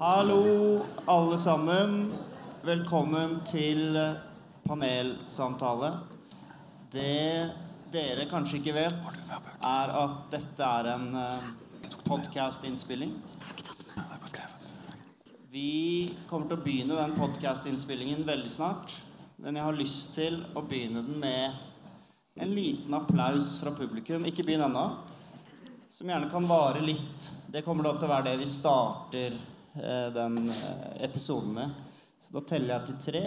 Hallo, alle sammen. Velkommen til panelsamtale. Det dere kanskje ikke vet, er at dette er en podkast-innspilling. Vi kommer til å begynne den podkast-innspillingen veldig snart. Men jeg har lyst til å begynne den med en liten applaus fra publikum. Ikke begynn ennå. Som gjerne kan vare litt. Det kommer da til å være det vi starter eh, den eh, episoden med. Så da teller jeg til tre.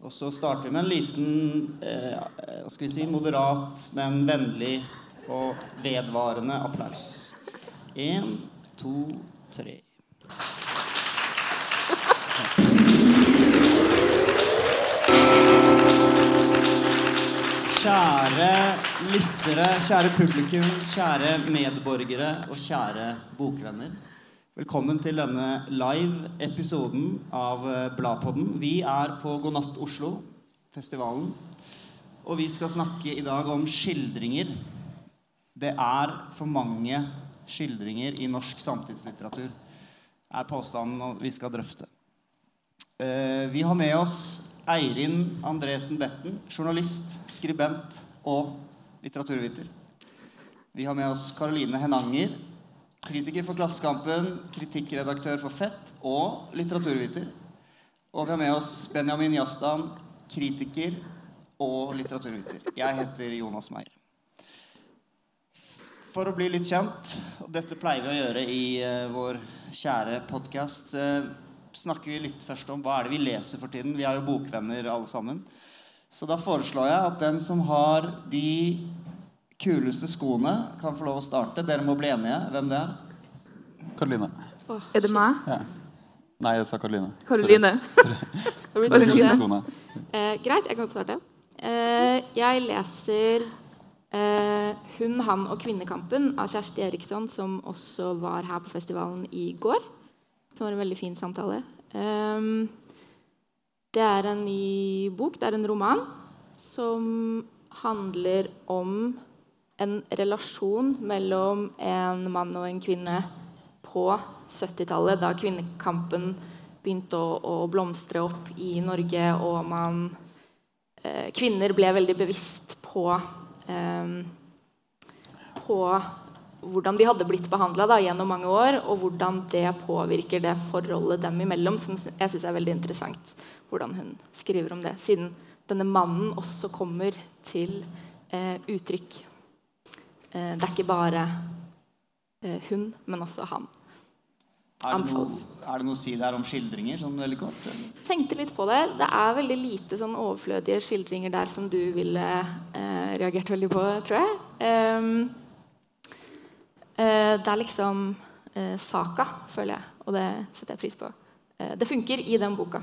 Og så starter vi med en liten eh, skal vi si, moderat, men vennlig og vedvarende applaus. Én, to, tre. Kjære lyttere, kjære publikum, kjære medborgere og kjære bokvenner. Velkommen til denne live-episoden av eh, Bladpodden. Vi er på God natt Oslo, festivalen. Og vi skal snakke i dag om skildringer. Det er for mange skildringer i norsk samtidslitteratur, er påstanden vi skal drøfte. Eh, vi har med oss Eirin Andresen Betten, journalist, skribent og litteraturviter. Vi har med oss Karoline Henanger, kritiker for Klassekampen, kritikkredaktør for Fett og litteraturviter. Og vi har med oss Benjamin Jastan, kritiker og litteraturviter. Jeg heter Jonas Meyer. For å bli litt kjent, og dette pleier vi å gjøre i uh, vår kjære podkast uh, snakker vi litt først om hva er det vi leser for tiden. Vi er jo bokvenner alle sammen. Så da foreslår jeg at den som har de kuleste skoene, kan få lov å starte. Dere må bli enige hvem det er. Karoline. Oh, er det meg? Ja. Nei, jeg sa Karoline. Karoline. eh, greit, jeg kan starte. Eh, jeg leser eh, 'Hun, han og kvinnekampen' av Kjersti Eriksson, som også var her på festivalen i går. Som var en veldig fin samtale. Um, det er en ny bok. Det er en roman som handler om en relasjon mellom en mann og en kvinne på 70-tallet, da kvinnekampen begynte å, å, blomstre opp i Norge, og man eh, Kvinner ble veldig bevisst på eh, på hvordan de hadde blitt behandla gjennom mange år, og hvordan det påvirker det forholdet dem imellom, som jeg syns er veldig interessant. Hvordan hun skriver om det, siden denne mannen også kommer til eh, uttrykk. Eh, det er ikke bare eh, hun, men også han. Er det, noe, er det noe å si der om skildringer? sånn veldig kort? Eller? Tenkte litt på det. Det er veldig lite sånn overflødige skildringer der som du ville eh, reagert veldig på, tror jeg. Um, uh, det er liksom uh, saka, føler jeg, og det setter jeg pris på. Uh, det funker i den boka.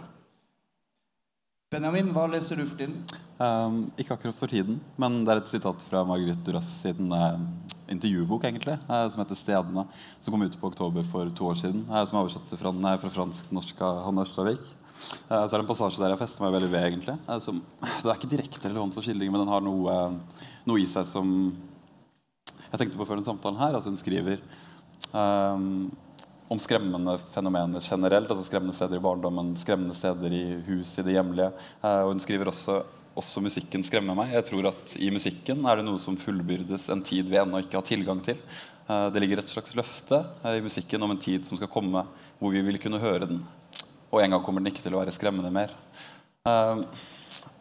Benjamin, hva leser du for tiden? Um, ikke akkurat for tiden, men det er et sitat fra Margaret Duras sin uh, intervjubok egentlig, uh, som heter 'Stedene', som kom ut på oktober for to år siden. Uh, som er oversatt fra, fra fransk-norsk av Hanne Ørstavik. så er det en passasje der jeg fester meg veldig ved. egentlig. Som, det er ikke direkte relevant for skildringen, men den har noe, noe i seg som jeg tenkte på før den samtalen her. altså Hun skriver um, om skremmende fenomener generelt. altså Skremmende steder i barndommen, skremmende steder i hus, i det hjemlige. Uh, og hun skriver også også musikken skremmer meg. Jeg tror at I musikken er det noe som fullbyrdes en tid vi ennå ikke har tilgang til. Uh, det ligger et slags løfte uh, i musikken om en tid som skal komme hvor vi vil kunne høre den. Og en gang kommer den ikke til å være skremmende mer.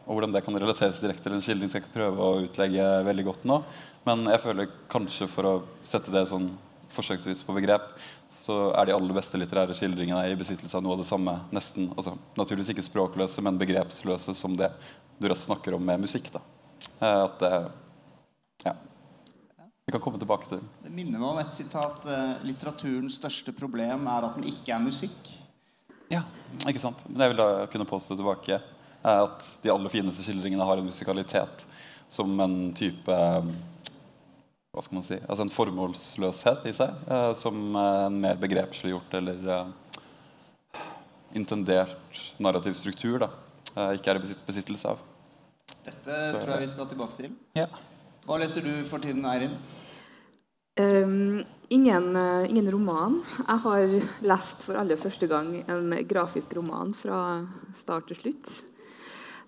Og Hvordan det kan relateres direkte til en skildring, skal jeg ikke prøve å utlegge veldig godt nå. Men jeg føler kanskje for å sette det sånn forsøksvis på begrep, så er de aller beste litterære skildringene i besittelse av noe av det samme. nesten, altså Naturligvis ikke språkløse, men begrepsløse som det du rett snakker om med musikk. da. Eh, at det Ja. Vi kan komme tilbake til det. Det minner meg om et sitat. Eh, litteraturens største problem er at den ikke er musikk. Ja, ikke sant. Men jeg vil da kunne påstå tilbake at de aller fineste skildringene har en musikalitet som en type hva skal man si, altså en formålsløshet i seg, eh, som en mer begrepsliggjort eller eh, intendert narrativ struktur da, eh, ikke er i besittelse av. Dette Så, tror jeg vi skal tilbake til. Ja. Hva leser du for tiden, Eirin? Um, ingen, uh, ingen, roman. Jeg har lest for aller første gang en grafisk roman fra start til slutt.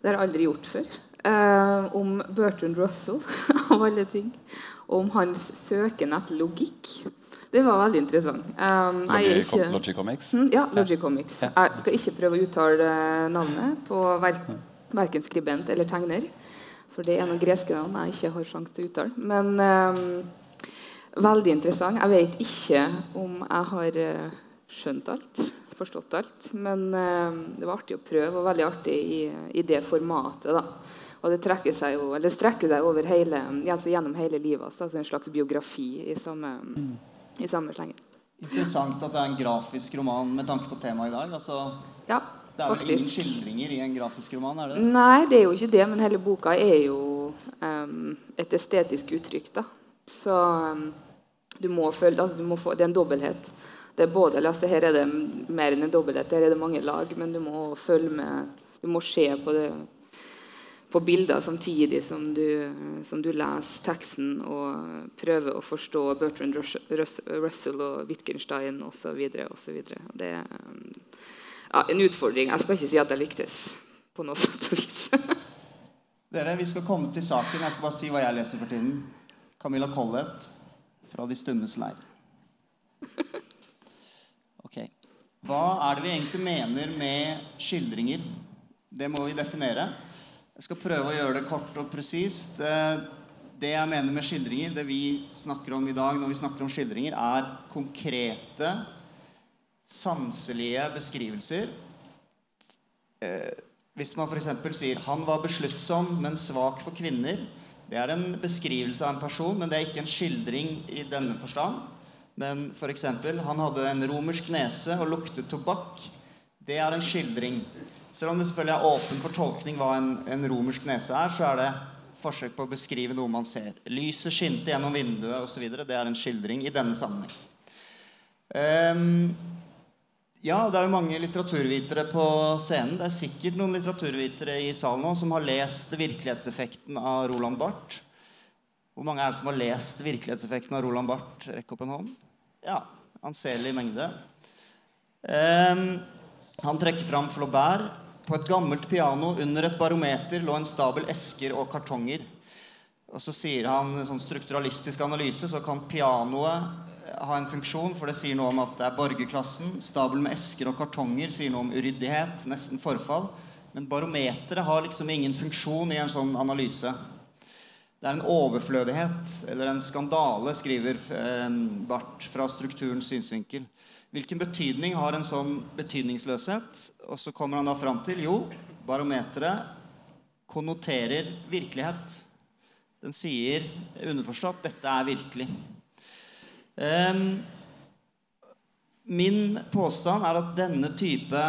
Det har jeg aldri gjort før. Uh, om Bertrand Russell, av alle ting. Og om hans søken etter logikk. Det var veldig interessant. Um, ikke, Logi Comics? Mm, ja, Logi Comics. Jeg skal ikke prøve å uttale navnet på ver verken skribent eller tegner. For det er noen greske navn jeg ikke har sjanse til å uttale. Men um, veldig interessant. Jeg vet ikke om jeg har skjønt alt, forstått alt. Men uh, det var artig å prøve, og veldig artig i, i det formatet. da. Og det, seg jo, det strekker seg over hele, altså gjennom hele livet. Altså en slags biografi i samme, mm. i samme slengen. Interessant at det er en grafisk roman med tanke på temaet i dag. Altså, ja, det er vel ingen skildringer i en grafisk roman? er det Nei, det er jo ikke det. Men hele boka er jo um, et estetisk uttrykk. da. Så um, du må føle altså, du må få, Det er en dobbelthet. Det er både, altså, her er det mer enn en dobbelthet. Her er det mange lag, men du må følge med. Du må se på det på bilder samtidig som du, som du, leser teksten og prøver å forstå Bertrand Russell og Wittgenstein osv. Det er ja, en utfordring. Jeg skal ikke si at jeg lyktes på noe sånt vis. Dere, Vi skal komme til saken. Jeg skal bare si hva jeg leser for tiden. Camilla Collett fra De stummes leir. Ok. Hva er det vi egentlig mener med skildringer? Det må vi definere. Jeg skal prøve å gjøre det kort og presist. Eh, det jeg mener med skildringer, det vi snakker om i dag når vi snakker om skildringer, er konkrete, sanselige beskrivelser. Eh, hvis man f.eks. sier 'han var besluttsom, men svak for kvinner', det er en beskrivelse av en person, men det er ikke en skildring i denne forstand. Men f.eks.: 'Han hadde en romersk nese og luktet tobakk'. Det er en skildring. Selv om det selvfølgelig er åpen for tolkning hva en, en, romersk nese er, så er det forsøk på å beskrive noe man ser. Lyset skinte gjennom vinduet osv. Det er en skildring i denne sammenheng. Um, ja, det er jo mange litteraturvitere på scenen. Det er sikkert noen litteraturvitere i salen nå som har lest 'Virkelighetseffekten' av Roland Barth. Hvor mange er det som har lest 'Virkelighetseffekten' av Roland Barth? Rekk opp en hånd. Ja, anselig mengde. Um, han trekker fram Flaubert. På et gammelt piano under et barometer lå en stabel esker og kartonger. Og så sier han sånn strukturalistisk analyse så kan pianoet eh, ha en funksjon, for det sier noe om at det er borgerklassen. Stabel med esker og kartonger sier noe om uryddighet, nesten forfall. Men barometeret har liksom ingen funksjon i en sånn analyse. Det er en overflødighet eller en skandale, skriver eh, Barth fra strukturens synsvinkel. Hvilken betydning har en sånn betydningsløshet? Og så kommer han da fram til jo, barometeret konnoterer virkelighet. Den sier underforstått dette er virkelig. Um, min påstand er at denne type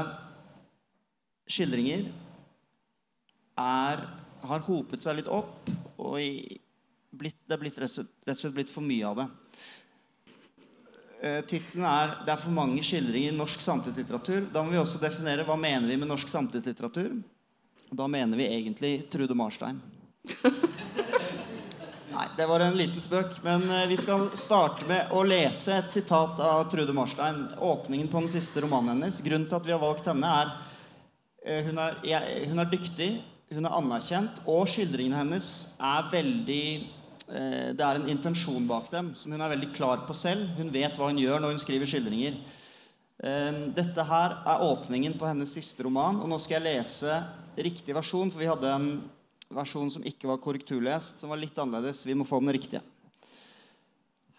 skildringer er, har hopet seg litt opp, og i, blitt, det er blitt, rett og slett blitt for mye av det. Eh, Tittelen er 'Det er for mange skildringer i norsk samtidslitteratur'. Da må vi også definere hva mener vi med norsk samtidslitteratur. Da mener vi egentlig Trude Marstein. Nei, det var en liten spøk. Men eh, vi skal starte med å lese et sitat av Trude Marstein. Åpningen på den siste romanen hennes. Grunnen til at vi har valgt henne, er eh, hun er, hun er dyktig, hun er anerkjent, og skildringene hennes er veldig det er en intensjon bak dem som hun er veldig klar på selv. Hun vet hva hun gjør når hun skriver skildringer. Eh, dette her er åpningen på hennes siste roman. Og nå skal jeg lese riktig versjon, for vi hadde en versjon som ikke var korrekturlest, som var litt annerledes. Vi må få den riktige.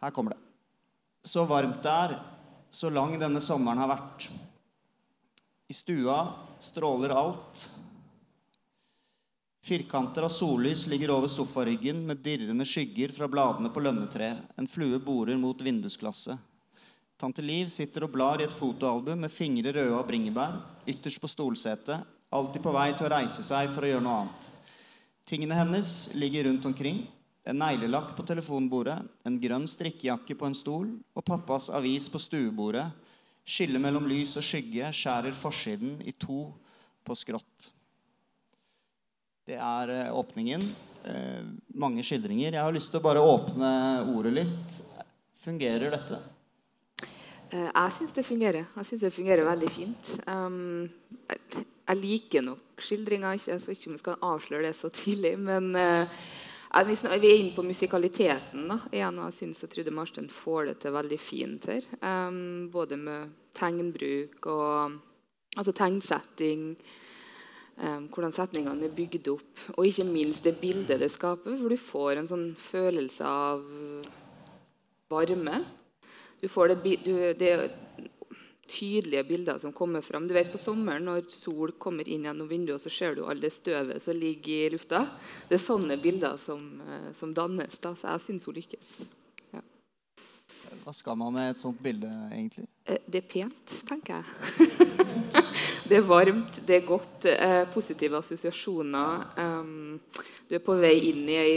Her kommer det. Så varmt det er, så lang denne sommeren har vært. I stua stråler alt, Firkanter av sollys ligger over sofaryggen med dirrende skygger fra bladene på lønnetreet. En flue borer mot vindusglasset. Tante Liv sitter og blar i et fotoalbum med fingre røde av bringebær, ytterst på stolsetet, alltid på vei til å reise seg for å gjøre noe annet. Tingene hennes ligger rundt omkring. En neglelakk på telefonbordet, en grønn strikkejakke på en stol og pappas avis på stuebordet. Skillet mellom lys og skygge skjærer forsiden i to på skrått. Det er eh, åpningen. Eh, mange skildringer. Jeg har lyst til å bare åpne ordet litt. Fungerer dette? Eh, jeg syns det fungerer. Jeg synes det fungerer veldig fint. Um, jeg, liker nok skildringa. Jeg vet ikke om jeg skal avsløre det så tidlig. Men vi er inne på musikaliteten. da, igjen, og Jeg syns Trude Marsten får det til veldig fint her. Um, både med tegnbruk og altså tegnsetting. Hvordan setningene er bygd opp, og ikke minst det bildet det skaper. For du får en sånn følelse av varme. Du får det, du, det tydelige bilder som kommer fram. Du vet På sommeren når sol kommer inn gjennom vinduet, så ser du all det støvet som ligger i lufta. Det er sånne bilder som, eh, som dannes. da, Så jeg syns hun lykkes. Hva skal man med et sånt bilde, egentlig? Eh, det er pent, tenker jeg. det er varmt, det er godt. Eh, positive assosiasjoner. Um, du er på vei inn i ei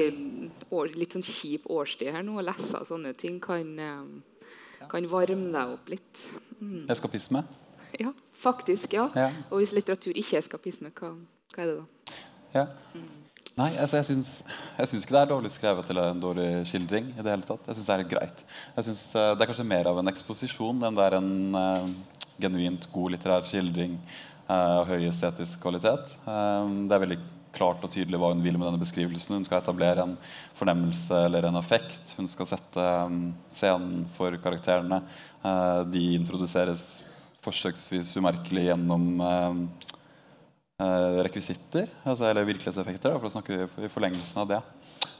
litt sånn kjip årstid her nå, og lese sånne ting kan kan varme deg opp litt. Mm. Eskapisme? Ja, faktisk. ja. ja. Og hvis litteratur ikke er eskapisme, hva, hva er det da? Ja. Mm. Nei, altså jeg syns, jeg syns ikke det er dårlig skrevet eller en dårlig skildring. i det hele tatt. Jeg syns det er greit. Jeg synes uh, Det er kanskje mer av en eksposisjon enn det er en uh, genuint god litterær skildring uh, av høy estetisk kvalitet. det er veldig klart og tydelig hva hun vil med denne beskrivelsen. Hun skal etablere en fornemmelse eller en affekt. Hun skal sette scenen for karakterene. Uh, de introduseres forsøksvis umerkelig gjennom uh, uh, rekvisitter, altså, eller virkelighetseffekter, for å snakke i forlengelsen av det.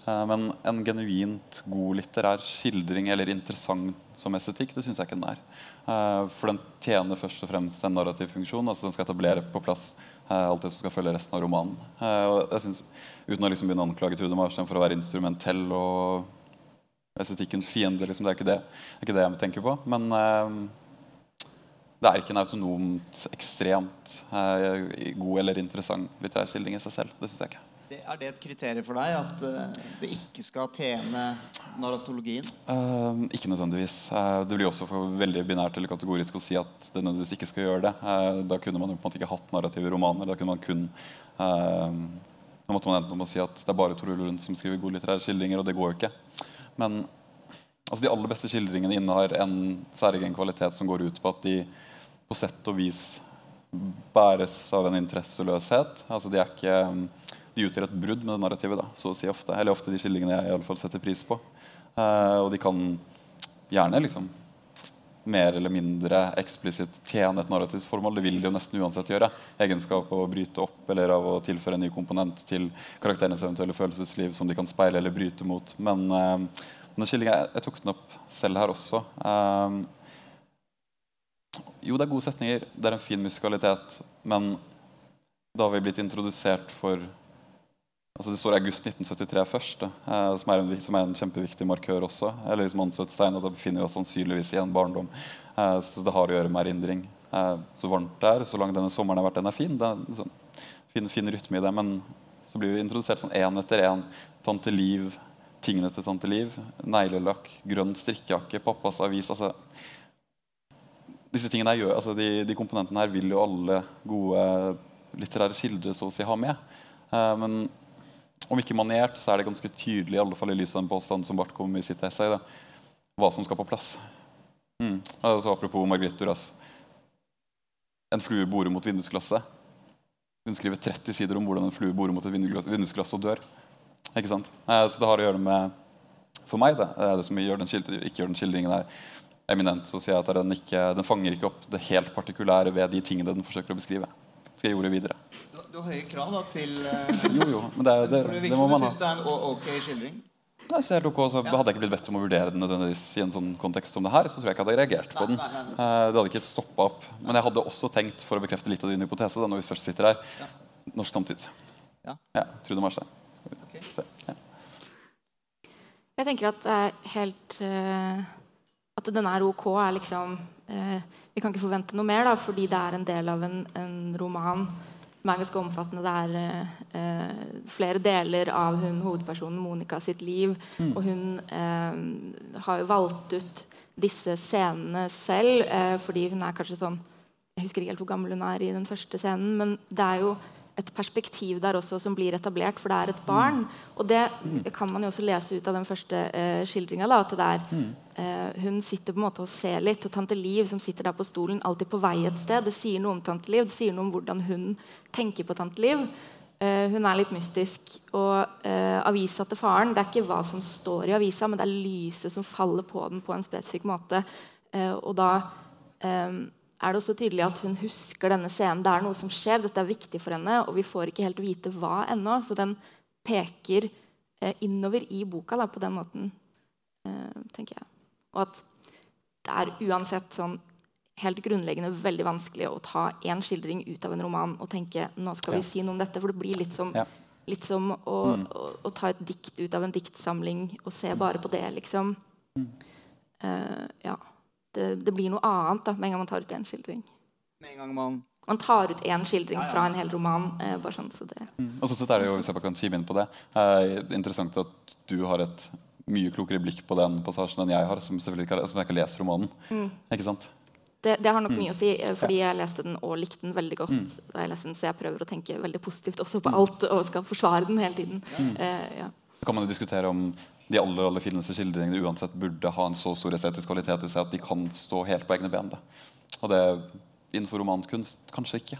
Uh, men en genuint god litterær skildring eller interessant som estetikk, det syns jeg ikke den er. Uh, for den tjener først og fremst en narrativ funksjon. altså Den skal etablere på plass Eh, alt det som skal følge resten av romanen. Eh, og jeg synes, Uten å liksom begynne å anklage Trude Marstein for å være instrumentell og estetikkens fiende. Liksom, det, er det. det er ikke det jeg tenker på. Men det er ikke en autonomt, ekstremt uh, god eller interessant litterær stilling i seg selv. Det synes jeg ikke. Det, er det et kriterium for deg at uh, det ikke skal tjene narratologien? Uh, ikke nødvendigvis. Uh, det blir også for veldig binært eller kategorisk å si at det nødvendigvis ikke skal gjøre det. da kunne man jo på en måte ikke hatt narrative romaner. Da kunne man kun Da måtte man enten om å si at det er bare Tor Lund som skriver gode litterære skildringer, og det går jo ikke. Men altså, de aller beste skildringene innehar en særegen kvalitet som går ut på at de på sett og vis bæres av en interesseløshet. Altså, de ikke de utgjør et brudd med det narrativet. da, så å si ofte, Eller ofte de skildringene jeg i alle fall setter pris på. Eh, og de kan gjerne liksom mer eller mindre eksplisitt tjene et narrativt formål. Det vil de jo nesten uansett gjøre. Egenskap av å bryte opp eller av å tilføre en ny komponent til karakterenes eventuelle følelsesliv som de kan speile eller bryte mot. Men uh, den skildringen, jeg, tok den opp selv her også. Um, jo, det er gode setninger, det er en fin musikalitet, men da har vi blitt introdusert for Altså Det står august 1973 først, eh, som, er en, som, er en, kjempeviktig markør også. Eller liksom Ansøtstein, og Da befinner vi oss sannsynligvis i en barndom. Eh, så det har å gjøre med erindring. Eh, så varmt det er, så lang denne sommeren har vært, den er fin. Det er sånn, fin, fin rytme i det. Men så blir vi introdusert sånn én etter én. Tante Liv, tingene til Tante Liv, neglelakk, grønn strikkejakke, pappas avis. altså disse tingene gjør, altså de, de, komponentene her vil jo alle gode litterære skildre så å si ha med. Eh, men om ikke manert, så er det ganske tydelig, i alle fall i lys av den påstanden som Barth kom i sitt essay, da, hva som skal på plass. Mm. Altså, apropos Margrethe Duras. En flue borer mot vindusglasset. Hun skriver 30 sider om hvordan en flue borer mot et vindusglass og dør. Ikke sant? Eh, så det har å gjøre med For meg, det, det som gjør den ikke gjør den skildringen her eminent, så sier jeg at den, ikke, den fanger ikke opp det helt partikulære ved de tingene den forsøker å beskrive skal jeg gjøre videre. Du, du har høye krav da til uh, Jo, jo, men det, det, det, det må man ha. Syns det er en ok skildring? Nei, så helt ok, så. Hadde jeg ikke blitt bedt om å vurdere den nødvendigvis i en sånn kontekst som det her, så tror jeg ikke jeg hadde reagert på den. Nei, nei, nei. Det hadde ikke stoppa opp. Men jeg hadde også tenkt, for å bekrefte litt av din hypotese, da, når vi først sitter her, norsk samtid. Ja. ja Trude Marstein. Okay. Ja. Jeg tenker at det er helt uh, At den er ok, er liksom uh, vi kan ikke forvente noe mer, da, fordi det er en del av en, en roman som er ganske omfattende. Det er eh, flere deler av hun hovedpersonen Monica sitt liv. Mm. Og hun eh, har jo valgt ut disse scenene selv, eh, fordi hun er kanskje sånn Jeg husker ikke helt hvor gammel hun er i den første scenen, men det er jo et perspektiv der også som blir etablert, for det er et barn. Mm. Og det kan man jo også lese ut av den første eh, skildringa. At det er mm eh, hun sitter på en måte og ser litt. Og tante Liv som sitter der på stolen, alltid på vei et sted. Det sier noe om tante Liv, det sier noe om hvordan hun tenker på tante Liv. Eh, hun er litt mystisk. Og eh, avisa til faren, det er ikke hva som står i avisa, men det er lyset som faller på den på en spesifikk måte. Eh, og da eh, er det også tydelig at hun husker denne scenen. Det er noe som skjer, dette er viktig for henne, og vi får ikke helt vite hva ennå. Så den peker eh, innover i boka da, på den måten, tenker jeg. Og at det er uansett sånn helt grunnleggende veldig vanskelig å ta én skildring ut av en roman og tenke nå skal vi ja. si noe om dette. For det blir litt som, ja. litt som å, mm. å, å, ta et dikt ut av en diktsamling og se bare på det, liksom. Mm. Uh, ja. Det, det, blir noe annet da, med en gang man tar ut én skildring. Med en gang man man tar ut én skildring ja, ja. fra en hel roman. Eh, bare sånn, så det. Mm. Og så er det jo, hvis jeg bare kan kime inn på det, eh, interessant at du har et mye klokere blikk på den passasjen enn jeg har, som, selvfølgelig ikke, som jeg ikke leser romanen. Mm. Ikke sant? Det, det, har nok mm. mye å si, eh, fordi jeg leste den og likte den veldig godt. Mm. da jeg leste den, Så jeg prøver å tenke veldig positivt også på mm. alt og skal forsvare den hele tiden. Mm. Uh, ja. Så kan man jo diskutere om de aller aller fineste skildringene uansett burde ha en så stor estetisk kvalitet i seg at de kan stå helt på egne ben. Da. Og det innenfor romankunst kanskje ikke.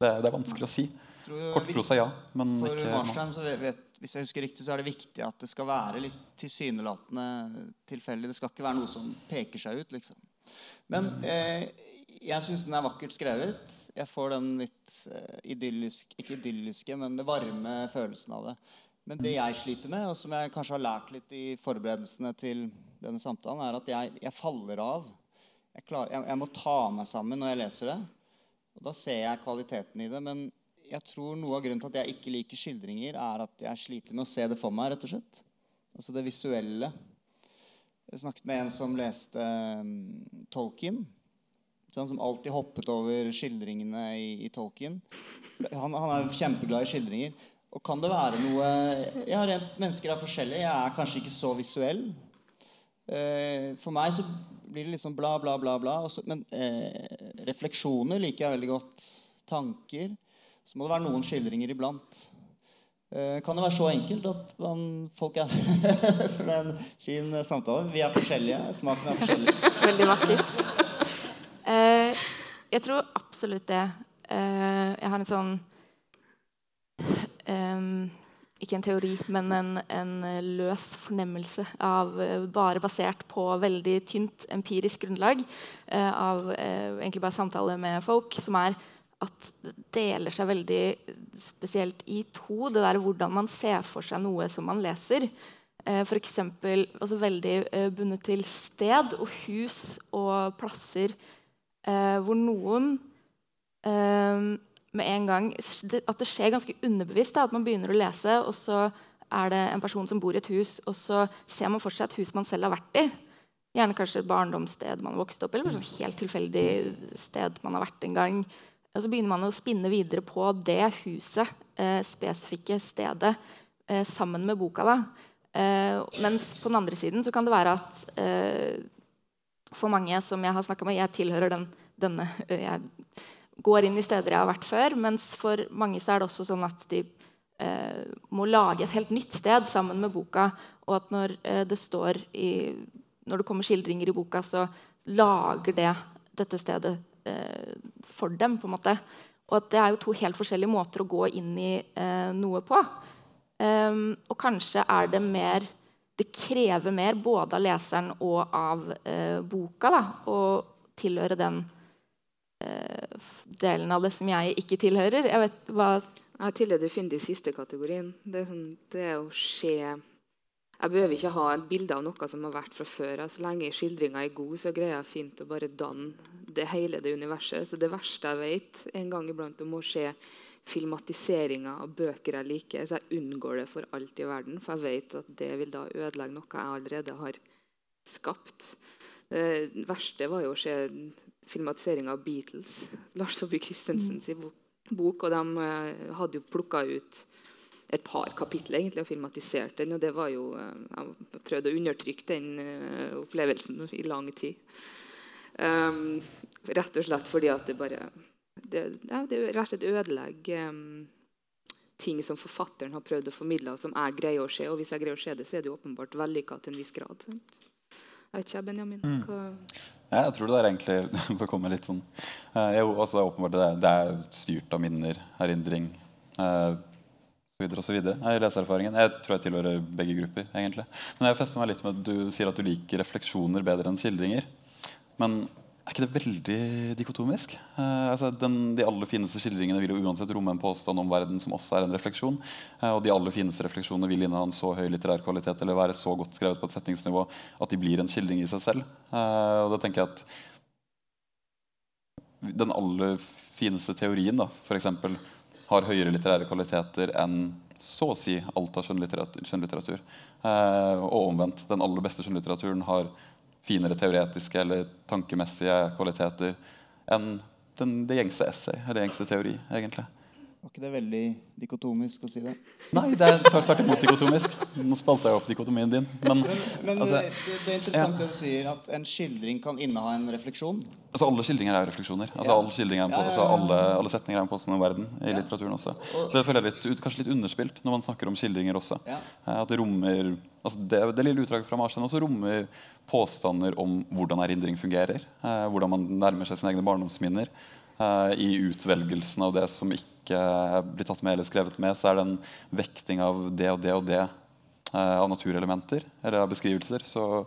Det, det er vanskelig å si. Kortprosa ja, men for ikke Marstein, så vet, Hvis jeg husker riktig, så er det viktig at det skal være litt tilsynelatende tilfeldig. Det skal ikke være noe som peker seg ut, liksom. Men eh, jeg syns den er vakkert skrevet. Jeg får den litt eh, idyllisk Ikke idylliske, men det varme følelsen av det. Men det jeg sliter med, og som jeg kanskje har lært litt i forberedelsene til denne samtalen, er at jeg, jeg faller av. Jeg, klar, jeg, jeg, må ta meg sammen når jeg leser det. Og da ser jeg kvaliteten i det. Men jeg tror noe av grunnen til at jeg ikke liker skildringer, er at jeg sliter med å se det for meg. rett og slett. Altså det visuelle. Jeg snakket med en som leste um, Tolkien. Han som alltid hoppet over skildringene i, i Tolkien. Han, han, er kjempeglad i skildringer. Og kan det være noe ja, rent Mennesker er forskjellige. Jeg er kanskje ikke så visuell. Uh, for meg så blir det liksom bla, bla, bla. bla. Men eh, refleksjoner liker jeg veldig godt. Tanker. Så må det være noen skildringer iblant. Eh, kan det være så enkelt at man, folk er Så det er en fin samtale. Vi er forskjellige. Smaken er forskjellig. Veldig vakkert. Eh, jeg tror absolutt det. Uh, jeg har en sånn um, Ikke en teori, men en, en, løs fornemmelse av Bare basert på veldig tynt empirisk grunnlag av egentlig bare samtale med folk, som er at det deler seg veldig spesielt i to. Det der hvordan man ser for seg noe som man leser. Eh, F.eks. Altså veldig eh, bundet til sted og hus og plasser eh, hvor noen eh, med en gang At det skjer ganske underbevisst. Da, at man begynner å lese, og så er det en person som bor i et hus, og så ser man for seg et hus man selv har vært i. Gjerne kanskje et barndomssted man har vokst opp eller sånn helt tilfeldig sted man har vært en gang. Og så begynner man å spinne videre på det huset, eh, spesifikke stedet, eh, sammen med boka. da. Eh, mens på den andre siden så kan det være at eh, for mange som jeg har snakka med Jeg tilhører den, denne Jeg går inn i steder jeg har vært før. Mens for mange så er det også sånn at de eh, må lage et helt nytt sted sammen med boka. Og at når det står i Når det kommer skildringer i boka, så lager det dette stedet eh, for dem. på en måte. Og at det er jo to helt forskjellige måter å gå inn i eh, noe på. Um, og kanskje er det mer Det krever mer både av leseren og av eh, boka da, å tilhøre den eh, delen av det som jeg ikke tilhører. Jeg vet hva Jeg tilhører definitivt siste kategorien. Det sånn, det å se jeg behøver ikke ha et bilde av noe som har vært fra før. Så lenge skildringa er god, så greier jeg fint å bare danne det hele det universet. Så det verste jeg vet en gang iblant, om å se filmatiseringer av bøker jeg liker. Så jeg unngår det for alt i verden, for jeg vet at det vil da ødelegge noe jeg allerede har skapt. Det verste var jo å se filmatiseringa av Beatles. Lars Saabye Christensens bok. Og de eh, hadde jo plukka ut et par kapitler egentlig, og filmatisert den. Og det var jo eh, Jeg prøvde å undertrykke den uh, opplevelsen i lang tid. Um, rett og slett fordi at det bare Det, det slett ødelegger um, ting som forfatteren har prøvd å formidle, og som jeg greier å se. Og hvis jeg greier å se det, så er det jo åpenbart vellykka til en viss grad. Jeg vet ikke, Benjamin. Mm. Hva Ja, jeg tror det er egentlig for å komme litt sånn eh, jo, altså, det er det, det er styrt av minner, erindring eh, videre. Jeg leseerfaringen. Jeg tror jeg tilhører begge grupper. egentlig. Men jeg fester meg litt med at du sier at du liker refleksjoner bedre enn skildringer. Men er ikke det veldig dikotomisk? Eh, altså, den, de aller fineste skildringene vil jo uansett romme en påstand om verden som også er en refleksjon. Eh, og de aller fineste refleksjonene vil inneha en så høy litterær kvalitet eller være så godt skrevet på et setningsnivå at de blir en skildring i seg selv. Eh, og da tenker jeg at den aller fineste teorien da, for eksempel, har høyere litterære kvaliteter enn så å si alt av skjønnlitteratur. skjønnlitteratur. Eh, og omvendt. Den aller beste skjønnlitteraturen har finere teoretiske eller tankemessige kvaliteter enn den, det gjengse essay eller gjengse teori. egentlig. Var ikke det veldig dikotomisk å si det? Nei, det er tvert imot dikotomisk. Nå spalta jeg opp dikotomien din. Men Men altså, det, det er interessant det du sier, at en skildring kan inneha en refleksjon. altså alle skildringer er jo refleksjoner. Altså Ja. alle, skildringer er en på, Ja, ja, altså alle, alle setninger er en påstand om verden i litteraturen også. Det føler jeg litt, kanskje litt underspilt når man snakker om skildringer også. Ja. Eh, At det rommer altså det, det lille utdraget fra Marstein også rommer påstander om hvordan erindring fungerer. Eh, hvordan man nærmer seg sine egne barndomsminner. Eh, I utvelgelsen av det som ikke blir tatt med eller skrevet med, så er det en vekting av det og det og det eh, av naturelementer eller av beskrivelser. Så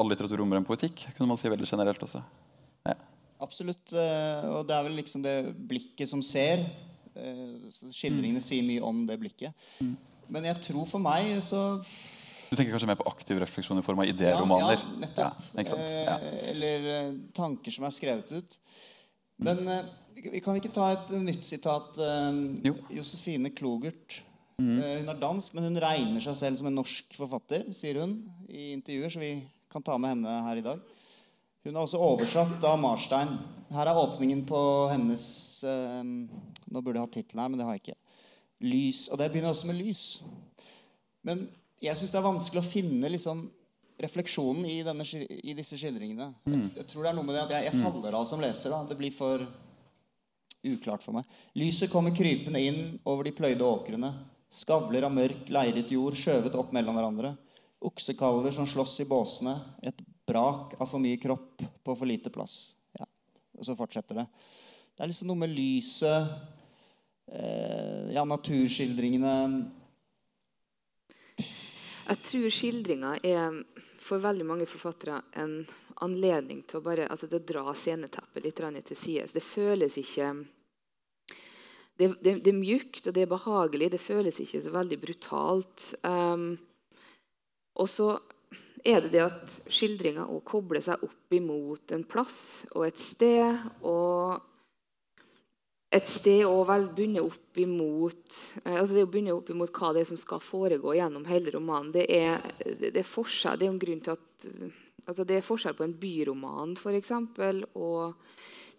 all litteratur rommer en poetikk, kunne man si veldig generelt også. Ja. Absolutt. eh, Og det er vel liksom det blikket som ser. eh, Skildringene sier mye om det blikket. Men jeg tror for meg så Du tenker kanskje mer på aktiv refleksjon i form av idéromaner? Ja, ja, nettopp. Ja. Ja. Eh, Eller eh, tanker som er skrevet ut. Men eh, vi kan vi ikke ta et nytt sitat? Jo. Josefine Klogert. Mm. hun er dansk, men hun regner seg selv som en norsk forfatter, sier hun i intervjuer, så vi kan ta med henne her i dag. Hun er også oversatt av Marstein. Her er åpningen på hennes Nå burde jeg ha tittelen her, men det har jeg ikke. Lys. Og det begynner også med lys. Men jeg syns det er vanskelig å finne liksom, refleksjonen i, denne, i disse skildringene. Jeg, jeg tror det er noe med det at jeg, jeg faller av som leser. Da. Det blir for uklart for meg. Lyset kommer krypende inn over de pløyde åkrene. Skavler av mørk, leiret jord skjøvet opp mellom hverandre. Oksekalver som slåss i båsene. Et brak av for mye kropp på for lite plass. Ja. Og så fortsetter det. Det er liksom noe med lyset, ja, naturskildringene Jeg tror skildringa er for veldig mange forfattere en anledning til å bare altså til å dra sceneteppet litt til sides. Det føles ikke det, det, det er mjukt og det er behagelig. Det føles ikke så veldig brutalt. Um, og så er det det at skildringa òg kobler seg opp imot en plass og et sted. og et sted å vel begynne opp imot eh, altså det å begynne opp imot hva det er som skal foregå gjennom hele romanen. Det er, det er forskjell, det er en grunn til at altså det er forskjell på en byroman for eksempel, og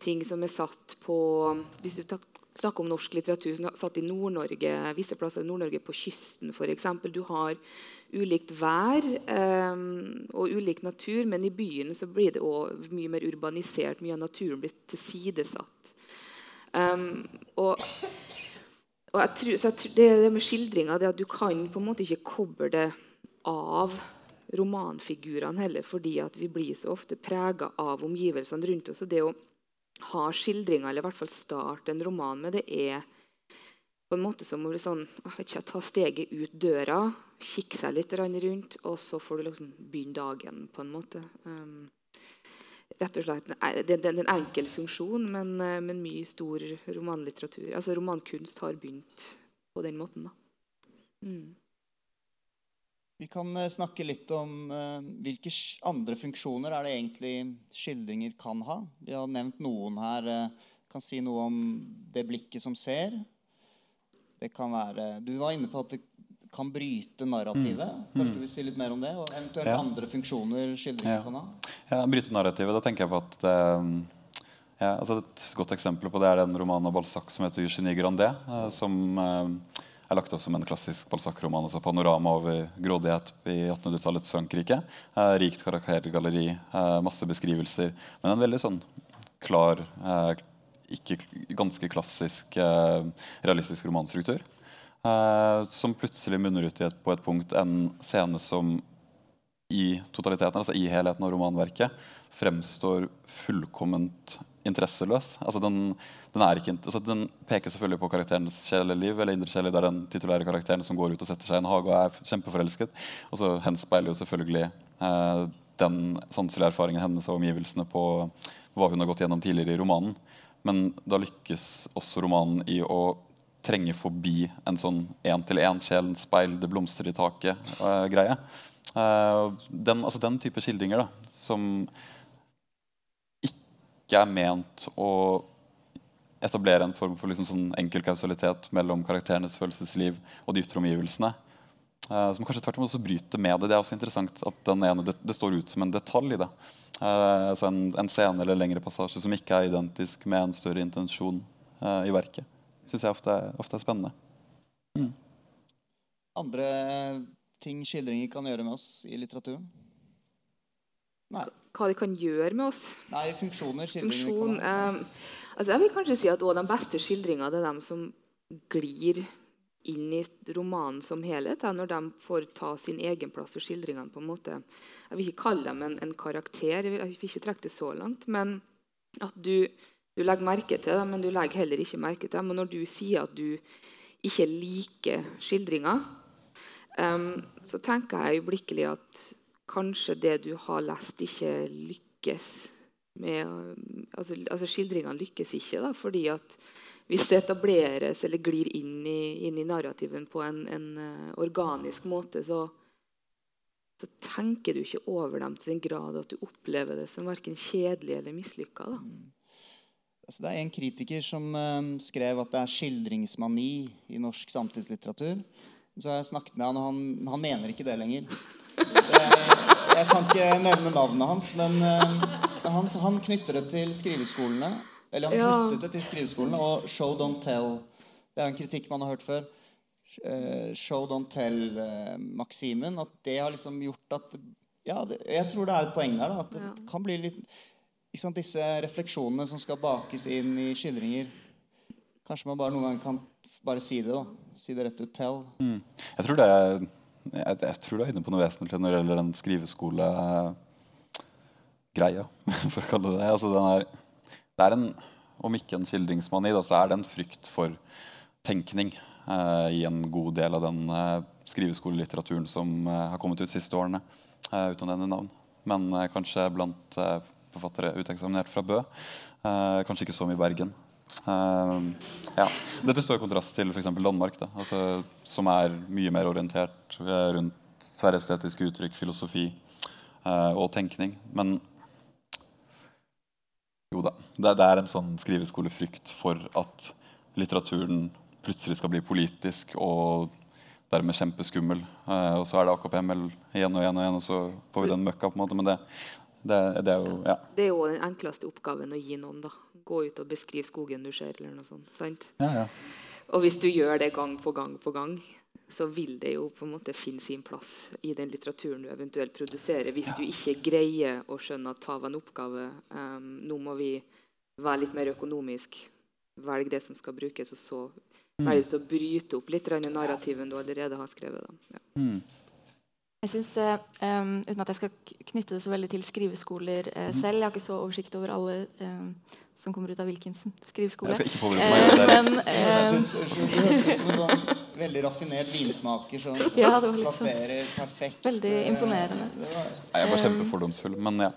ting som er satt på Hvis du snakker om norsk litteratur som er satt i Nord-Norge, visse plasser i Nord-Norge på kysten f.eks. Du har ulikt vær um, og ulik natur, men i byen så blir det også mye mer urbanisert. Mye av naturen blir tilsidesatt. Um, og, og jeg tror, jeg tror, det, det med skildringa det at du kan på en måte ikke koble det av romanfigurene heller, fordi at vi blir så ofte prega av omgivelsene rundt oss. Og det å ha skildringa, eller i hvert fall starte en roman med, det er på en måte som å sånn, ikke, ta steget ut døra, kikke seg litt rundt, og så får du liksom begynne dagen, på en måte. Um, rett og slett, en enkel funksjon, men, eh, men mye stor romanlitteratur. Altså romankunst har begynt på den måten, da. Mm. Vi kan eh, snakke litt om uh, hvilke andre funksjoner er det egentlig skildringer kan ha. Vi har nevnt noen her. Uh, kan si noe om det blikket som ser. Det kan være Du var inne på at det kan bryte narrativet. Kanskje du vil si litt mer om det? Og eventuelt Ja. andre funksjoner skildringen Ja. kan ha? Ja, Bryte narrativet. Da tenker jeg på at det, ja, altså Et godt eksempel på det er den romanen av Balzac som heter 'Eugénie Grandet'. eh, Som eh, er lagt opp som en klassisk Balzac-roman. altså Panorama over grådighet i 1800-tallets Frankrike. Eh, rikt karaktergalleri, eh, masse beskrivelser. Men en veldig sånn klar, ikke ganske klassisk realistisk romanstruktur. Eh, som plutselig munner ut i et, på et punkt en scene som i totaliteten, altså i helheten av romanverket, fremstår fullkomment interesseløs. Altså den, den, ikke, altså den, peker selvfølgelig på karakterens sjeleliv, eller indre sjeleliv. Det er den titulære karakteren som går ut og setter seg i en hage og er kjempeforelsket. Og så henspeiler jo selvfølgelig eh, den sanselige erfaringen hennes og omgivelsene på hva hun har gått gjennom tidligere i romanen. Men da lykkes også romanen i å trenge forbi en sånn én-til-én, sjelen, speil, det blomstrer i taket-greie. Uh, uh, den, altså den type skildringer da, som ikke er ment å etablere en form for liksom sånn enkel kausalitet mellom karakterenes følelsesliv og de ytre omgivelsene. Uh, som kanskje tvert imot også bryter med det. Det er også interessant at den ene, det, det står ut som en detalj i det. Uh, altså en, en, scene eller lengre passasje som ikke er identisk med en større intensjon i verket. Syns jeg ofte ofte er spennende. Mm. Andre ting skildringer kan gjøre med oss i litteraturen? Nei. Hva de kan gjøre med oss? Nei, funksjoner. Funksjon, eh, altså jeg vil kanskje si at de beste skildringene er de som glir inn i romanen som helhet. når de får ta sin egen plass i skildringene. på en måte. Jeg vil ikke kalle dem en, en karakter, jeg vil, jeg vil, ikke trekke det så langt. Men at du, du, legger merke til dem, men du legger heller ikke merke til dem. Og når du sier at du ikke liker skildringer, um, så tenker jeg øyeblikkelig at kanskje det du har lest, ikke lykkes med altså, altså Skildringene lykkes ikke, da, fordi at hvis det etableres eller glir inn i, inn i narrativen på en, en uh, organisk måte, så, så, tenker du ikke over dem til den grad at du opplever det som verken kjedelig eller mislykka. Mm. Altså, det er en kritiker som uh, skrev at det er skildringsmani i norsk samtidslitteratur. Så jeg snakket med han, og han, han mener ikke det lenger. Så jeg, jeg kan ikke nevne navnet hans, men uh, han, han, knytter det til skriveskolene. Eller han knyttet det til skriveskolene og show don't tell. Det er en kritikk man har hørt før. Uh, show don't tell-maksimen. At det har liksom gjort at Ja, det, jeg tror det er et poeng der. Da, at det ja. kan bli litt sant, Disse refleksjonene som skal bakes inn i skildringer Kanskje man bare noen ganger kan bare si det. da Si det rett ut. Tell. Mm. Jeg tror det jeg, jeg, tror du er inne på noe vesentlig når det gjelder den skriveskolegreia, for å kalle det det. Altså, er, det er en, om ikke en skildringsmani, da, så er det en frykt for tenkning eh, i en god del av den eh, skriveskolelitteraturen som eh, har kommet ut de siste årene, eh, uten å nevne navn. Men eh, kanskje blant eh, forfattere uteksaminert fra Bø. kanskje ikke så mye i Bergen. Eh, ja. Dette står i kontrast til f.eks. Danmark, da, altså, som er mye mer orientert rundt tverrestetiske uttrykk, filosofi eh, og tenkning. Men jo da, det, det, er en sånn skriveskolefrykt for at litteraturen plutselig skal bli politisk og dermed kjempeskummel. Eh, og så er det AKP-ML igjen og igjen, og igjen, og så får vi den møkka. på en måte, Men det, det, det er jo ja. Det er jo den enkleste oppgaven å gi noen, da gå ut og beskrive skogen du ser, eller noe sånt. sant? Ja, ja. Og hvis du gjør det gang på gang på gang, så vil det jo på en måte finne sin plass i den litteraturen du eventuelt produserer. Hvis du ikke greier å skjønne at ta av en oppgave um, Nå må vi være litt mer økonomisk. Velge det som skal brukes, og så mm. velge å bryte opp litt narrativen du allerede har skrevet. Da. Ja. Mm. Jeg synes, um, Uten at jeg skal knytte det så veldig til skriveskoler uh, selv Jeg har ikke så oversikt over alle uh, som kommer ut av Wilkinson skriveskole. Jeg skal ikke påvirke meg uh, Men, uh, du hørtes ut som en sånn veldig raffinert vinsmaker som, som ja, plasserer sånn, perfekt. Veldig imponerende. Var, jeg var kjempefordomsfull, men ja.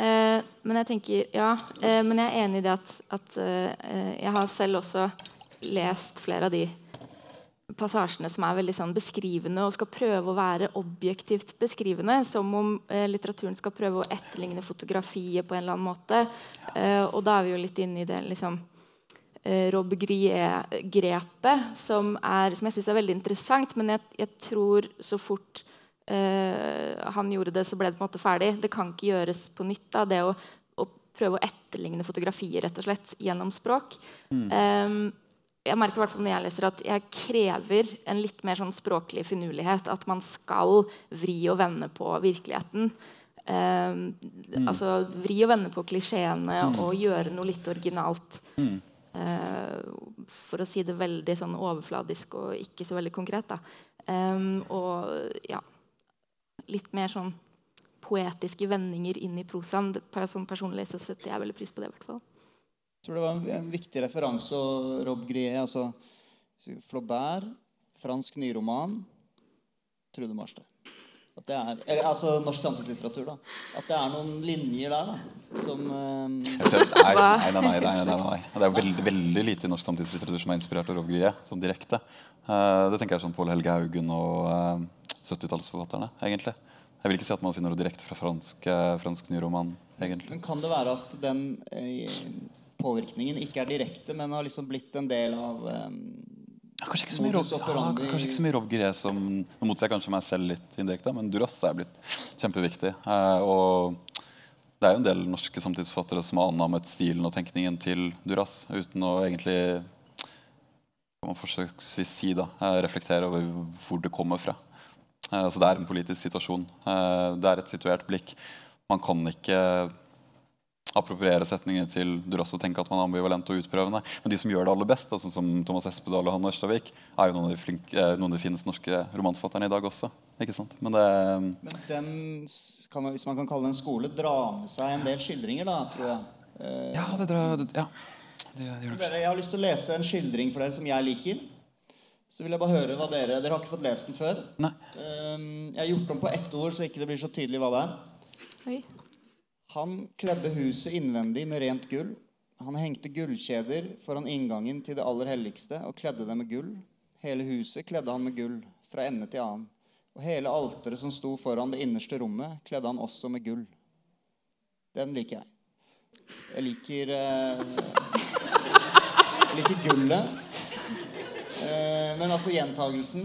Uh, men jeg tenker Ja, uh, men jeg er enig i det at, at uh, jeg har selv også lest flere av de passasjene som er veldig sånn beskrivende og skal prøve å være objektivt beskrivende. Som om eh, litteraturen skal prøve å etterligne fotografiet på en eller annen måte. Eh, og da er vi jo litt inne i det liksom, eh, Rob Grier-grepet, som, som, jeg syns er veldig interessant. Men jeg, jeg tror så fort eh, han gjorde det, så ble det på en måte ferdig. Det kan ikke gjøres på nytt. Da, det å, å prøve å etterligne fotografier rett og slett gjennom språk. Mm. Um, jeg merker hvert når jeg leser at jeg krever en litt mer sånn språklig finurlighet. At man skal vri og vende på virkeligheten. Eh, mm. Altså vri og vende på klisjeene mm. og gjøre noe litt originalt. Mm. Eh, for å si det veldig sånn overfladisk og ikke så veldig konkret. Um, og ja litt mer sånn poetiske vendinger inn i prosaen. Sånn personlig så setter jeg veldig pris på det. i hvert fall. Jeg tror det var en, en viktig referanse. Og Rob Grier, altså Flaubert, fransk nyroman, Trude Marstein. At det er, eller, altså norsk samtidslitteratur. da. At det er noen linjer der da, som um... Ser, nei, nei, nei, nei, nei, nei, nei. Det er jo veldig, veldig lite i norsk samtidslitteratur som er inspirert av Rob Grier. Sånn direkte. Uh, det tenker jeg sånn Pål Helge Haugen og uh, 70-tallsforfatterne. egentlig. Jeg vil ikke si at man finner noe direkte fra fransk, uh, fransk nyroman. egentlig. Men kan det være at den eh, påvirkningen ikke er direkte, men har liksom blitt en del av um, Ja, kanskje ikke så Rob, ja, kanskje ikke så mye Rob Gré som Nå motser jeg kanskje meg selv litt indirekte, men Duras er blitt kjempeviktig. Eh, og det er jo en del norske samtidsforfattere som har anammet stilen og tenkningen til Duras uten å egentlig kan man forsøksvis si da, eh, reflektere over hvor det kommer fra. Eh, altså Det er en politisk situasjon. Eh, det er et situert blikk. Man kan ikke appropriere setninger til du også tenker at man er ambivalent og utprøvende. Men de som gjør det aller best, sånn som Thomas Espedal og Hanne Ørstavik, er jo noen av de, flinke, eh, noen av de fineste norske romanforfatterne i dag også. Ikke sant? Men det Men den, kan man, hvis man kan kalle det en skole, drar med seg en del skildringer, da, tror jeg. Eh, Ja, det drar det- Ja. Det, det gjør det jeg har lyst til å lese en skildring for dere som jeg liker. Så vil jeg bare høre hva dere Dere har ikke fått lest den før. Nei. Eh, jeg har gjort om på ett ord, så ikke det blir så tydelig hva det er. Oi. Han kledde huset innvendig med rent gull. Han hengte gullkjeder foran inngangen til det aller helligste og kledde det med gull. Hele huset kledde han med gull, fra ende til annen. Og hele alteret som sto foran det innerste rommet, kledde han også med gull. Den liker jeg. Jeg liker eh, Jeg liker gullet. Eh, men altså gjentagelsen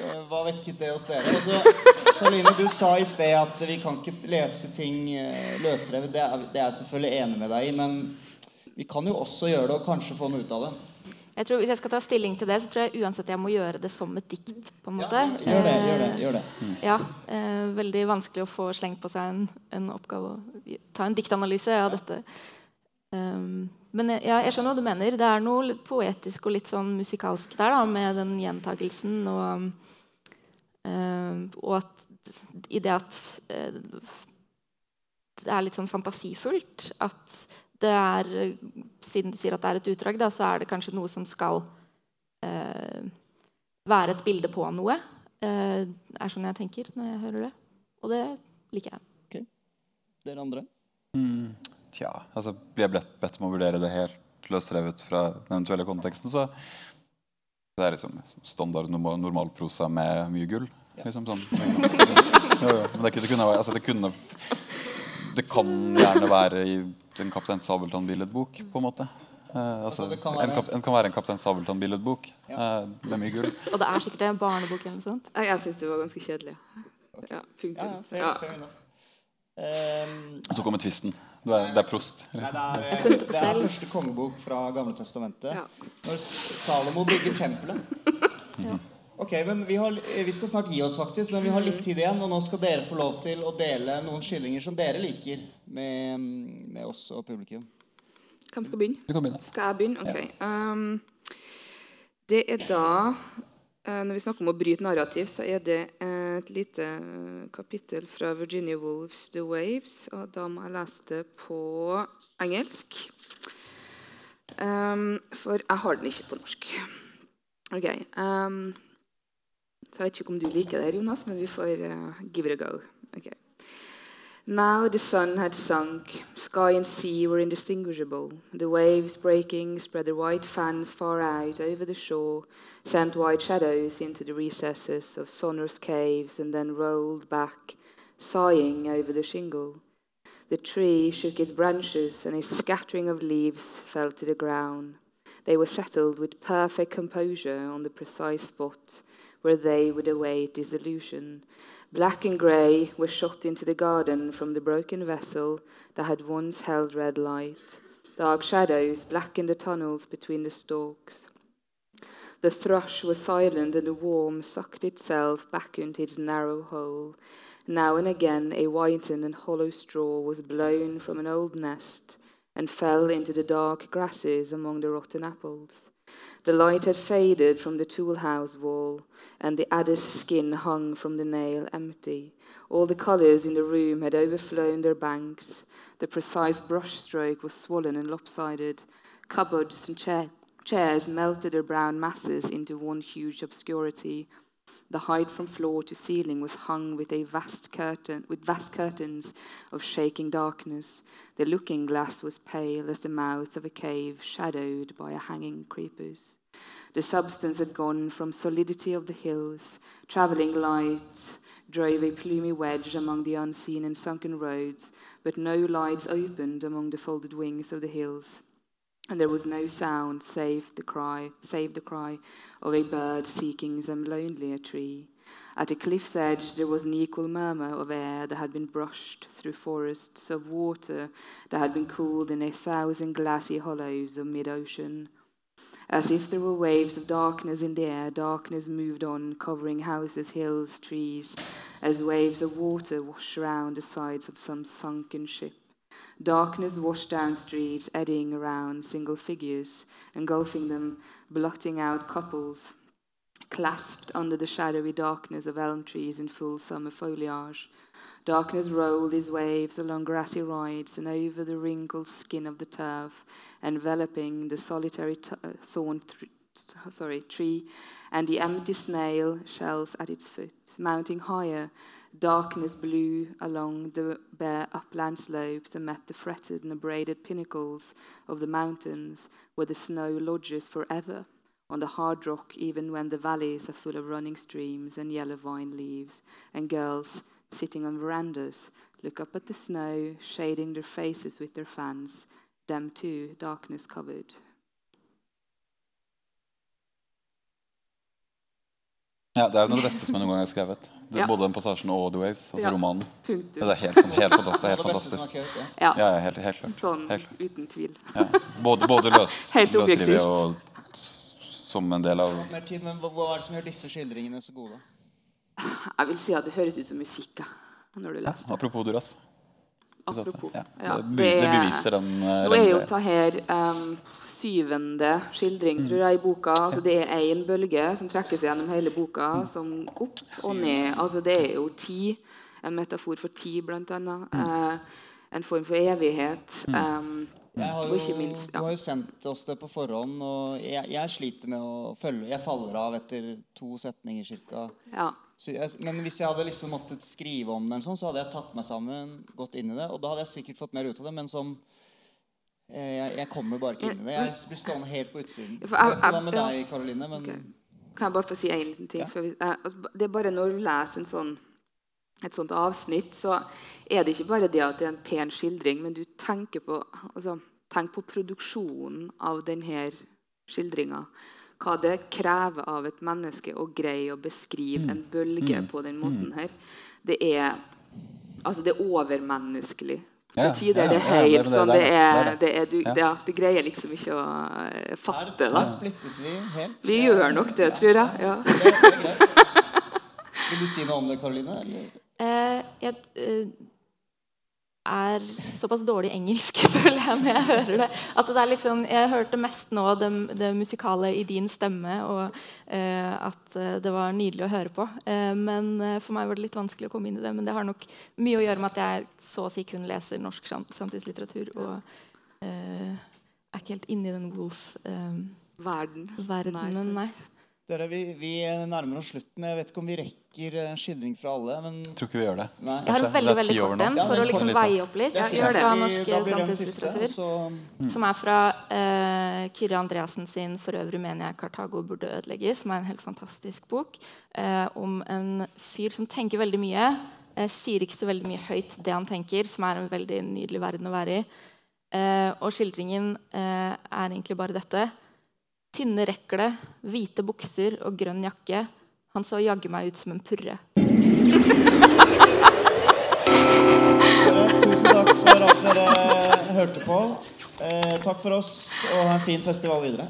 eh, Hva vekket det hos dere? Og Altså, Karoline, du sa i sted at vi kan ikke lese ting eh, løsrevet. Det er, det er jeg selvfølgelig enig med deg i, men vi kan jo også gjøre det og kanskje få noe ut av det. Jeg tror Hvis jeg skal ta stilling til det, så tror jeg uansett jeg må gjøre det som et dikt. på en måte. Gjør det, gjør det. gjør det. Ja, eh, Veldig vanskelig å få slengt på seg en, en oppgave å ta en diktanalyse av dette. Um, men jeg, ja, jeg skjønner hva du mener. Det er noe poetisk og litt sånn musikalsk der da, med den gjentagelsen. Og, og at i det at eh, det er litt sånn fantasifullt. At det er Siden du sier at det er et utdrag, da, så er det kanskje noe som skal eh, være et bilde på noe. Uh, er sånn jeg tenker når jeg hører det. Og det liker jeg. Dere andre? Mm, tja, altså blir jeg bedt, bedt om å vurdere det helt løsrevet fra den eventuelle konteksten, så det er liksom standard normal, normalprosa med mye gull. Liksom sånn. Jo, jo, Men det, kunne- det kunne altså, det kunne Det kan gjerne være i en Kaptein Sabeltann-billedbok, på en måte. Eh, altså, Altså, det kan en, være- kap, en kan være en Kaptein Sabeltann-billedbok eh, med mye gull. Og det er sikkert en barnebok eller noe sånt. Jeg, syns det var ganske kjedelig. Ja, Ja, punktum. ja, fair, Ja. Ehm, så kommer tvisten. Det er, det er prost. nei, det er, det er første kongebok fra Gamle testamentet. Ja. Når Salomo bygger tempelet. Ok, men vi, har, vi skal snart gi oss, faktisk, men vi har litt tid igjen. Og nå skal dere få lov til å dele noen skillinger som dere liker, med, med oss og publikum. Hvem skal begynne? Du kan begynne. Skal jeg begynne? Ok. Um, det er da eh, Når vi snakker om å bryte narrativ, så er det eh, et lite eh, kapittel fra Virginia Woolfs 'The Waves'. Og da må jeg lese det på engelsk. Um, for jeg har den ikke på norsk. Ok. Um, så jeg vet ikke om du liker det, Jonas, men vi får uh, give it a go. Ok. Now the sun had sunk. Sky and sea were indistinguishable. The waves breaking spread their white fans far out over the shore, sent white shadows into the recesses of sonorous caves, and then rolled back, sighing over the shingle. The tree shook its branches, and a scattering of leaves fell to the ground. They were settled with perfect composure on the precise spot where they would await dissolution. Black and grey were shot into the garden from the broken vessel that had once held red light. Dark shadows blackened the tunnels between the stalks. The thrush was silent, and the worm sucked itself back into its narrow hole. Now and again, a whitened and hollow straw was blown from an old nest and fell into the dark grasses among the rotten apples. The light had faded from the tool house wall, and the adder's skin hung from the nail empty. All the colours in the room had overflown their banks. The precise brushstroke was swollen and lopsided. Cupboards and cha- chairs melted their brown masses into one huge obscurity. The height from floor to ceiling was hung with a vast curtain, with vast curtains of shaking darkness. The looking glass was pale as the mouth of a cave, shadowed by hanging creepers. The substance had gone from solidity of the hills. Travelling light drove a plumy wedge among the unseen and sunken roads, but no lights opened among the folded wings of the hills and there was no sound save the cry, save the cry of a bird seeking some lonelier tree. At a cliff's edge there was an equal murmur of air that had been brushed through forests of water that had been cooled in a thousand glassy hollows of mid-ocean. As if there were waves of darkness in the air, darkness moved on, covering houses, hills, trees, as waves of water wash round the sides of some sunken ship. Darkness washed down streets, eddying around single figures, engulfing them, blotting out couples, clasped under the shadowy darkness of elm trees in full summer foliage. Darkness rolled its waves along grassy rides and over the wrinkled skin of the turf, enveloping the solitary t- thorn th- sorry, tree and the empty snail shells at its foot. Mounting higher, darkness blew along the bare upland slopes and met the fretted and abraded pinnacles of the mountains where the snow lodges forever on the hard rock, even when the valleys are full of running streams and yellow vine leaves, and girls sitting on verandas look up at the snow, shading their faces with their fans, them too darkness covered. Ja, Det er jo noe av det beste som jeg noen gang har skrevet. Det, Ja. Både den passasjen og The Waves, altså Ja. romanen. Punktum. Det er helt, helt, helt fantastisk. Helt fantastisk. skrevet, ja. Ja, Ja, helt, helt klart. sånn Helt uten tvil. Ja. Både, både løs, objektivt. og som en del av men hva, hva er det som gjør disse skildringene så gode? Jeg vil si at det høres ut som musikk når du leser det. Apropos Duras. Apropos. Ja. Ja, det, det beviser den eh, Nå er jo ta her um, syvende skildring, Mm. tror jeg, i boka. Altså, det er én bølge som trekkes gjennom hele boka, Mm. som opp og ned. Altså, det er jo ti. En metafor for ti, blant annet. Mm. Eh, en form for evighet. Um, Jeg har og jo, ikke minst Du har jo sendt oss det på forhånd, og jeg, jeg sliter med å følge Jeg faller av etter to setninger ca. ja. Jeg, men hvis jeg hadde liksom måttet skrive om det, sånn, så hadde jeg tatt meg sammen, gått inn i det. Og da hadde jeg sikkert fått mer ut av det, men som eh, jeg, jeg kommer bare ikke inn i det. Jeg blir stående helt på utsiden. For Jeg vet ikke hva med deg, Karoline, men okay. Kan jeg bare få si en liten ting? Ja. altså, det er bare når du leser en sånn, et sånt avsnitt, så er det ikke bare det at det er en pen skildring, men du tenker på, altså, tenk på produksjonen av denne skildringa. Hva det krever av et menneske å greie å beskrive en bølge på den måten her. Det er, altså, det er overmenneskelig. Ja, Til tider ja, det er det- helt det- sånn det Det er det. det er, du, Ja. ja, det greier liksom ikke å eh, fatte. da. her splittes vi helt. Vi gjør nok det, tror jeg. Ja. Det, det er greit. Vil du si noe om det, Karoline? Eller? Eh, jeg eh, er såpass dårlig engelsk, føler jeg, når jeg hører det. At det er liksom, jeg hørte mest nå det, det musikale i din stemme, og eh, at eh, det var nydelig å høre på. Eh, men eh, for meg var det litt vanskelig å komme inn i det. Men det har nok mye å gjøre med at jeg så å si kun leser norsk samtidslitteratur. Og eh, er ikke helt inne i den Verden. Wolf-verdenen, sant. nei. Dere, vi, vi nærmer oss slutten. Jeg vet ikke om vi rekker skildring fra alle. Men Jeg tror ikke vi gjør det. nei. Jeg har en veldig veldig kort en for ja, å liksom veie opp litt. Ja, gjør det. Fra norsk samtidslitteratur. Så Som er fra uh, Kyrre Andreassen sin 'For øvrig mener jeg Kartago burde ødelegges', som er en helt fantastisk bok uh, om en fyr som tenker veldig mye. uh, sier ikke så veldig mye høyt det han tenker, som er en veldig nydelig verden å være i. Eh, og skildringen eh, er egentlig bare dette. Tynne rekle, hvite bukser og grønn jakke. Han så jaggu meg ut som en purre. tusen takk for at dere hørte på. Eh, takk for oss, og ha en fin festival videre.